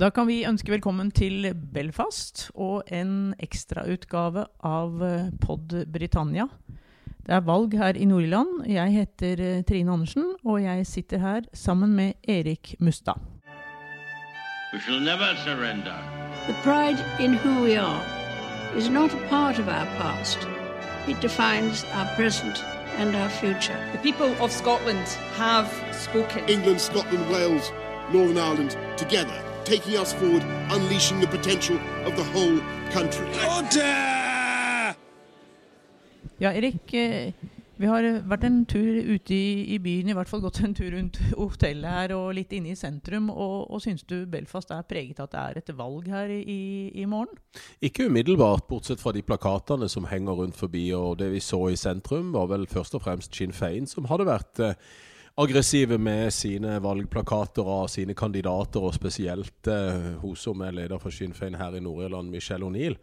Da kan vi ønske velkommen til Belfast og en ekstrautgave av eh, Pod Britannia. Det er valg her i Nord-Irland. Jeg heter eh, Trine Andersen, og jeg sitter her sammen med Erik Mustad. We shall never surrender. The pride in who we are is not a part of our past. It defines our present and our future. The people of Scotland have spoken. England, Scotland, Wales, Northern Ireland together, taking us forward, unleashing the potential of the whole country. Ja, Erik. eh, Vi har vært en tur ute i, i byen, i hvert fall gått en tur rundt hotellet her og litt inne i sentrum. Og, og syns du Belfast er preget av at det er et valg her i, i morgen? Ikke umiddelbart, bortsett fra de plakatene som henger rundt forbi. Og det vi så i sentrum, var vel først og fremst Sinn Fein, som hadde vært eh, aggressive med sine valgplakater av sine kandidater, og spesielt eh, hun som er leder for Sinn Fein her i Nord-Irland, Michelle O'Neill.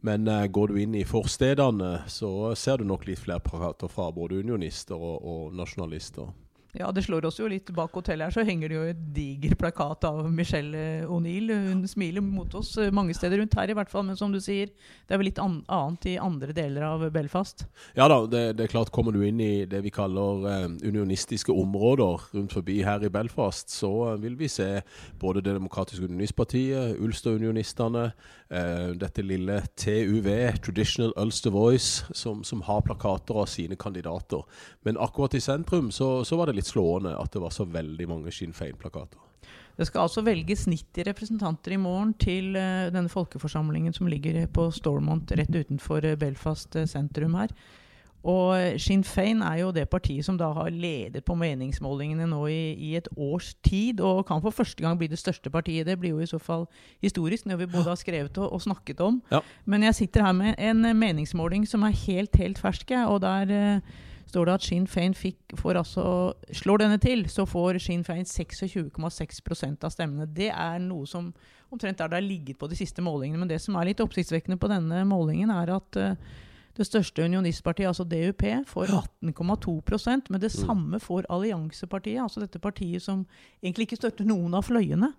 Men eh, går du inn i forstedene, så ser du nok litt flere plakater fra både unionister og, og nasjonalister. Ja, det slår oss jo litt bak hotellet her, så henger det jo et diger plakat av Michelle O'Neill. Hun smiler mot oss eh, mange steder rundt her i hvert fall, men som du sier, det er vel litt an annet i andre deler av Belfast. Ja da, det, det er klart kommer du inn i det vi kaller eh, unionistiske områder rundt forbi her i Belfast, så eh, vil vi se både Det demokratiske unionistpartiet, Ulster-unionistene, eh, dette lille TUV, Traditional Ulster Voice, som, som har plakater av sine kandidater. Men akkurat i sentrum så, så var det litt slående at det var så veldig mange Sinn Fein-plakater. Det skal altså velges 90 representanter i morgen til eh, denne folkeforsamlingen som ligger på Stormont rett utenfor eh, Belfast eh, sentrum her. Og Sinn Fein er jo det partiet som da har ledet på meningsmålingene nå i, i et års tid, og kan for første gang bli det største partiet. Det blir jo i så fall historisk, når vi både har skrevet og, og snakket om. Ja. Men jeg sitter her med en meningsmåling som er helt, helt fersk, og der eh, står det at Sinn Fein fikk, får altså, slår denne til, så får Sinn Fein 26,6% av stemmene. Det er noe som omtrent der det har ligget på de siste målingene. Men det som er litt oppsiktsvekkende på denne målingen, er at uh, det største unionistpartiet, altså DUP, får 18,2% men det samme får Alliansepartiet, altså dette partiet som egentlig ikke støtter noen av fløyene.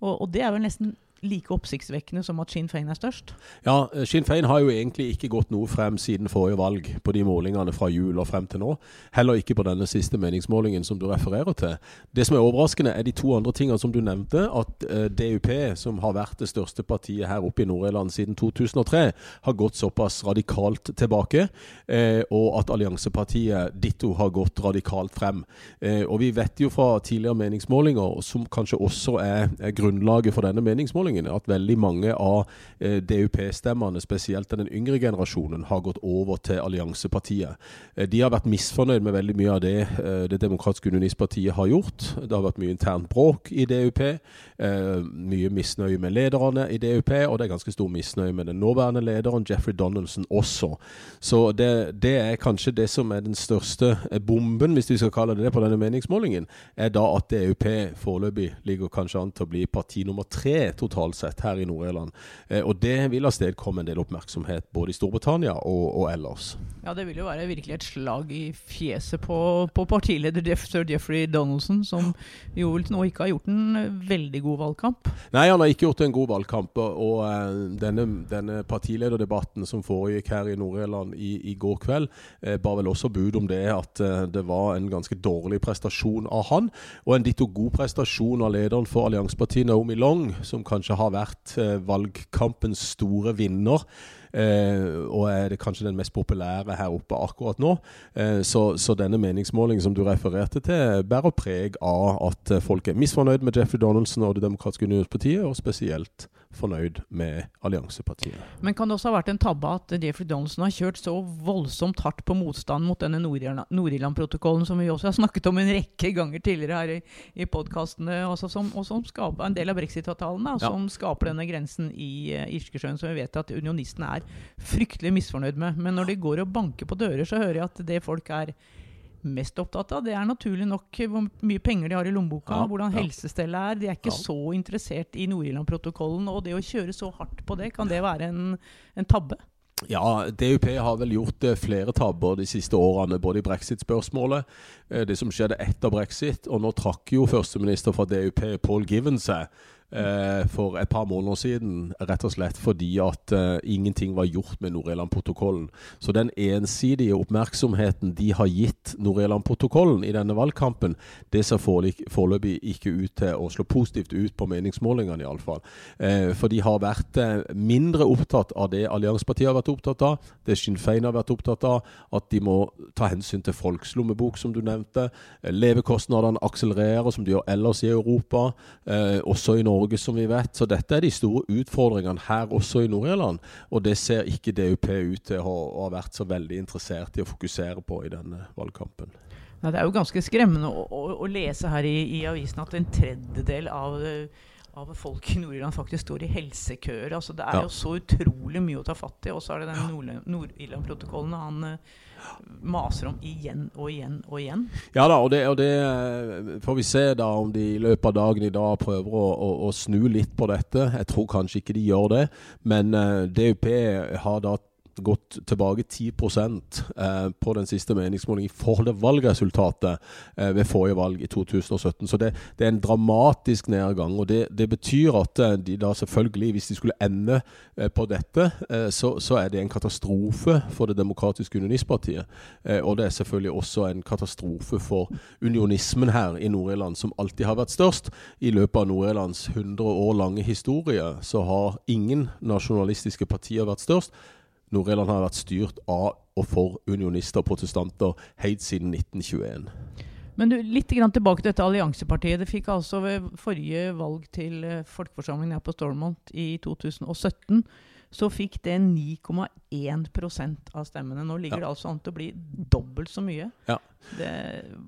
Og, og det er vel nesten like oppsiktsvekkende som at Sinn Fein er størst. Ja, eh, Sinn Fein har jo egentlig ikke gått noe frem siden forrige valg på de målingene fra jul og frem til nå. Heller ikke på denne siste meningsmålingen som du refererer til. Det som er overraskende, er de to andre tingene som du nevnte. At eh, DUP, som har vært det største partiet her oppe i Nord-Irland siden 2003, har gått såpass radikalt tilbake. Eh, og at Alliansepartiet ditto har gått radikalt frem. Og vi vet jo fra tidligere meningsmålinger, som kanskje også er grunnlaget for denne meningsmålingen, at veldig mange av eh, DUP-stemmene, spesielt den yngre generasjonen, har gått over til Alliansepartiet. Eh, de har vært misfornøyd med veldig mye av det eh, Det demokratiske unionistpartiet har gjort. Det har vært mye internt bråk i DUP, mye misnøye med lederne i DUP, og det er ganske stor misnøye med den nåværende lederen, Jeffrey Donaldson, også. Så det, det er kanskje det som er den største bomben, hvis vi skal kalle det det, på denne meningsmålingen, er da at DUP foreløpig ligger kanskje an til å bli parti nummer tre totalt sett her i Nord-Irland. Eh, og det vil avstedkomme en del oppmerksomhet både i Storbritannia og, og ellers. Ja, det vil jo være virkelig et slag i fjeset på, på partileder Jeff, sir Jeffrey Donaldson, som jo vel til nå ikke har gjort en veldig god valgkamp. Nei, han har ikke gjort en god valgkamp. Og, og eh, denne, denne partilederdebatten som foregikk her i Nord-Irland i, i går kveld, eh, bar vel også bud om det at eh, det var en ganske dårlig prestasjon av han. Og en ditto god prestasjon av lederen for alliansepartiet, Naomi Long, som kanskje har vært eh, valgkampens store vinner. Eh, og er det kanskje den mest populære her oppe akkurat nå. Eh, så, så denne meningsmålingen som du refererte til, bærer preg av at eh, folk er misfornøyd med Jeffrey Donaldson og Det demokratiske unionspartiet, og spesielt fornøyd med Alliansepartiet. Men kan det også ha vært en tabbe at Jeffrey Donaldson har kjørt så voldsomt hardt på motstand mot denne Nord-Irland- Nord-Irland-protokollen, som vi også har snakket om en rekke ganger tidligere her i, i podkastene, altså som, og som skaper en del av brexit-avtalen, som Ja. som skaper denne grensen i uh, Irskesjøen, som vi vet at unionistene er fryktelig misfornøyd med. Men når de går og banker på dører, så hører jeg at det folk er mest opptatt av, det er naturlig nok hvor mye penger de har i lommeboka, Ja, hvordan ja. helsestellet er. De er ikke Ja. så interessert i Nord-Irland-protokollen, og det å kjøre så hardt på det, kan det være en, en tabbe? Ja, DUP har vel gjort eh, flere tabber de siste årene, både i brexit-spørsmålet, eh, det som skjedde etter brexit, og nå trakk jo førsteminister fra DUP, Paul Given, seg. Eh, for et par måneder siden, rett og slett fordi at eh, ingenting var gjort med Nord-Irland-protokollen. Så den ensidige oppmerksomheten de har gitt Nord-Irland-protokollen i denne valgkampen, det ser foreløpig ikke ut til å slå positivt ut på meningsmålingene, iallfall. Eh, for de har vært eh, mindre opptatt av det alliansepartiet har vært opptatt av, det Sinn Fein har vært opptatt av, at de må ta hensyn til folks lommebok, som du nevnte. Levekostnadene akselererer, som de gjør ellers i Europa, også i Norge, som vi vet. Så dette er de store utfordringene her også i Nord-Irland. Og det ser ikke DUP ut til å ha vært så veldig interessert i å fokusere på i denne valgkampen. Ja, det er jo ganske skremmende å, å, å lese her i, i, avisen at en tredjedel av, av folk i Nord-Irland faktisk står i helsekøer. Altså, det er ja. jo så utrolig mye å ta fatt i. Og så er det den Nord-Irland-protokollen han uh, maser om igjen og igjen og igjen. Ja da, og det, og det, eh, får vi se da om de i løpet av dagen i dag prøver å, å, å snu litt på dette. Jeg tror kanskje ikke de gjør det, men uh, eh, DUP har da gått tilbake 10 eh, på den siste meningsmålingen i forhold til valgresultatet eh, ved forrige valg i 2017. Så det, det er en dramatisk nedgang. og Det, det betyr at eh, de da selvfølgelig, hvis de skulle ende på dette, så, så, er det en katastrofe for det demokratiske unionistpartiet. Og det er selvfølgelig også en katastrofe for unionismen her i Nord-Irland, som alltid har vært størst. I løpet av Nord-Irlands 100 år lange historie så har ingen nasjonalistiske partier vært størst. Nord-Irland har vært styrt av og for unionister og protestanter helt siden 1921. Men du, litt tilbake til dette alliansepartiet. Det fikk altså ved forrige valg til eh, folkeforsamlingen her på Stormont i 2017 så fikk det 9,1% av stemmene. Nå ligger ja. det altså an til å bli dobbelt så mye. Ja. Det,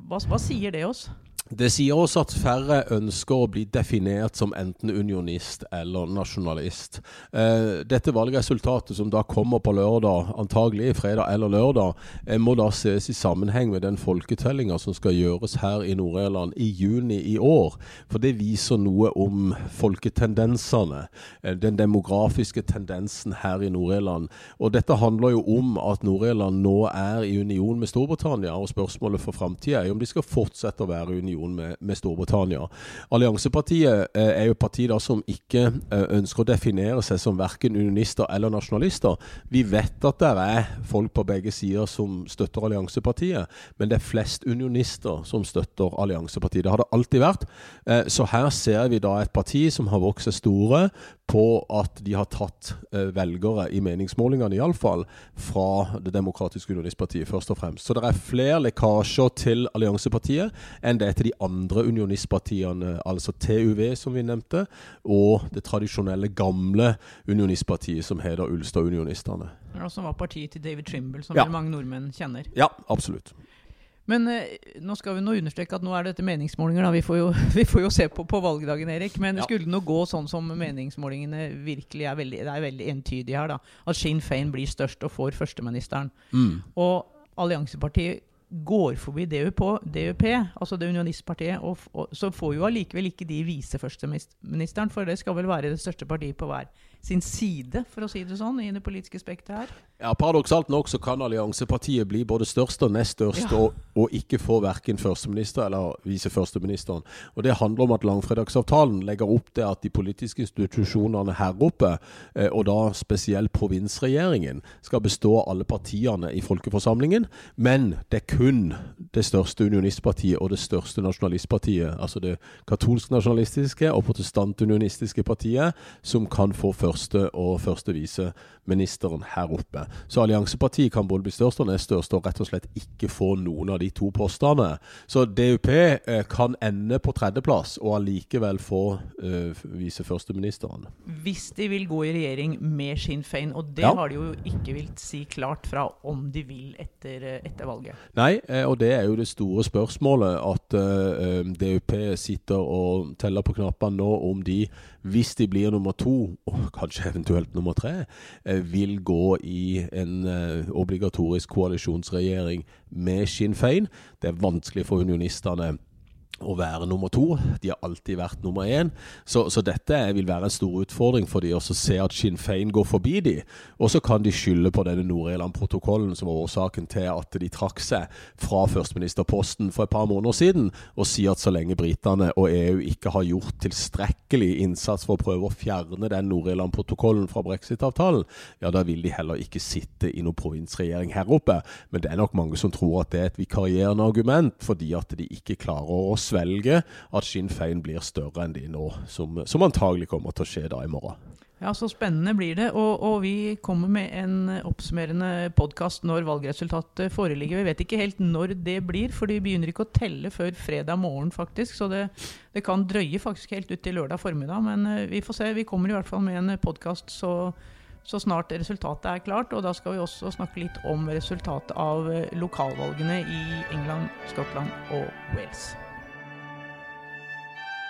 hva, hva sier det oss? Det sier også at færre ønsker å bli definert som enten unionist eller nasjonalist. Eh, dette valgresultatet som da kommer på lørdag, antagelig fredag eller lørdag, eh, må da ses i sammenheng med den folketellinga som skal gjøres her i Nord-Irland i juni i år. For det viser noe om folketendensene, eh, den demografiske tendensen her i Nord-Irland. Og dette handler jo om at Nord-Irland nå er i union med Storbritannia, og spørsmålet for framtida er om de skal fortsette å være union union med, med Storbritannia. Alliansepartiet eh, er jo et parti da som ikke eh, ønsker å definere seg som verken unionister eller nasjonalister. Vi vet at det er folk på begge sider som støtter alliansepartiet, men det er flest unionister som støtter alliansepartiet. Det har det alltid vært. Eh, så her ser vi da et parti som har vokst seg store på at de har tatt velgere i meningsmålingene, iallfall, fra Det demokratiske unionistpartiet, først og fremst. Så det er flere lekkasjer til alliansepartiet enn det er til de andre unionistpartiene, altså TUV, som vi nevnte, og det tradisjonelle, gamle unionistpartiet som heter Ulstad-unionistene. Som var partiet til David Trimble, som ja. mange nordmenn kjenner. Ja, absolutt. Men eh, nå skal vi nå understreke at nå er dette meningsmålinger. Vi får, jo, vi, får jo, se på, på valgdagen, Erik. Men ja. skulle det nå gå sånn som meningsmålingene virkelig er veldig, det er veldig entydige her, da, at Sinn Fein blir størst og får førsteministeren, mm. og Alliansepartiet går forbi DUP, DUP altså det unionistpartiet, og, og, så får jo allikevel ikke de viseførsteministeren, for det skal vel være det største partiet på hver sin side, for å si det sånn, i det politiske spekteret her. Ja, Paradoksalt nok så kan alliansepartiet bli både størst og nest størst, ja. og, og, ikke få verken førsteminister eller viseførsteministeren. Og Det handler om at langfredagsavtalen legger opp til at de politiske institusjonene her oppe, eh, og da spesielt provinsregjeringen, skal bestå av alle partiene i folkeforsamlingen. Men det er kun det største unionistpartiet og det største nasjonalistpartiet, altså det katolsk-nasjonalistiske og protestant-unionistiske partiet, som kan få første og første viseministeren her oppe. Så alliansepartiet kan både bli størst og nest størst, og rett og slett ikke få noen av de to postene. Så DUP eh, kan ende på tredjeplass, og allikevel få uh, viseførsteministeren. Hvis de vil gå i regjering med Sinn Fein, og det ja. har de jo ikke vilt si klart fra om de vil etter, eh, etter valget. Nei, og det er jo det store spørsmålet, at uh, DUP sitter og teller på knappene nå om de, hvis de blir nummer to, og kanskje eventuelt nummer tre, uh, vil gå i en uh, obligatorisk koalisjonsregjering med Sinn Fein. Det er vanskelig for unionistene å være nummer to. De har alltid vært nummer én. Så, så dette vil være en stor utfordring for de å se at Sinn Fein går forbi de. Og så kan de skylde på denne Nord-Irland-protokollen som var årsaken til at de trakk seg fra førsteministerposten for et par måneder siden, og si at så lenge britene og EU ikke har gjort tilstrekkelig innsats for å prøve å fjerne den Nord-Irland-protokollen fra brexit-avtalen, ja, da vil de heller ikke sitte i noen provinsregjering her oppe. Men det er nok mange som tror at det er et vikarierende argument, fordi at de ikke klarer å svelge at Sinn Fein blir større enn de nå, som, som antagelig kommer til å skje da i morgen. Ja, Så spennende blir det. Og, og vi kommer med en oppsummerende podkast når valgresultatet foreligger. Vi vet ikke helt når det blir, for de begynner ikke å telle før fredag morgen, faktisk. Så det, det kan drøye faktisk helt ut til lørdag formiddag. Men eh, vi får se. Vi kommer i hvert fall med en podkast så, så snart resultatet er klart. Og da skal vi også snakke litt om resultatet av eh, lokalvalgene i England, Skottland og Wales.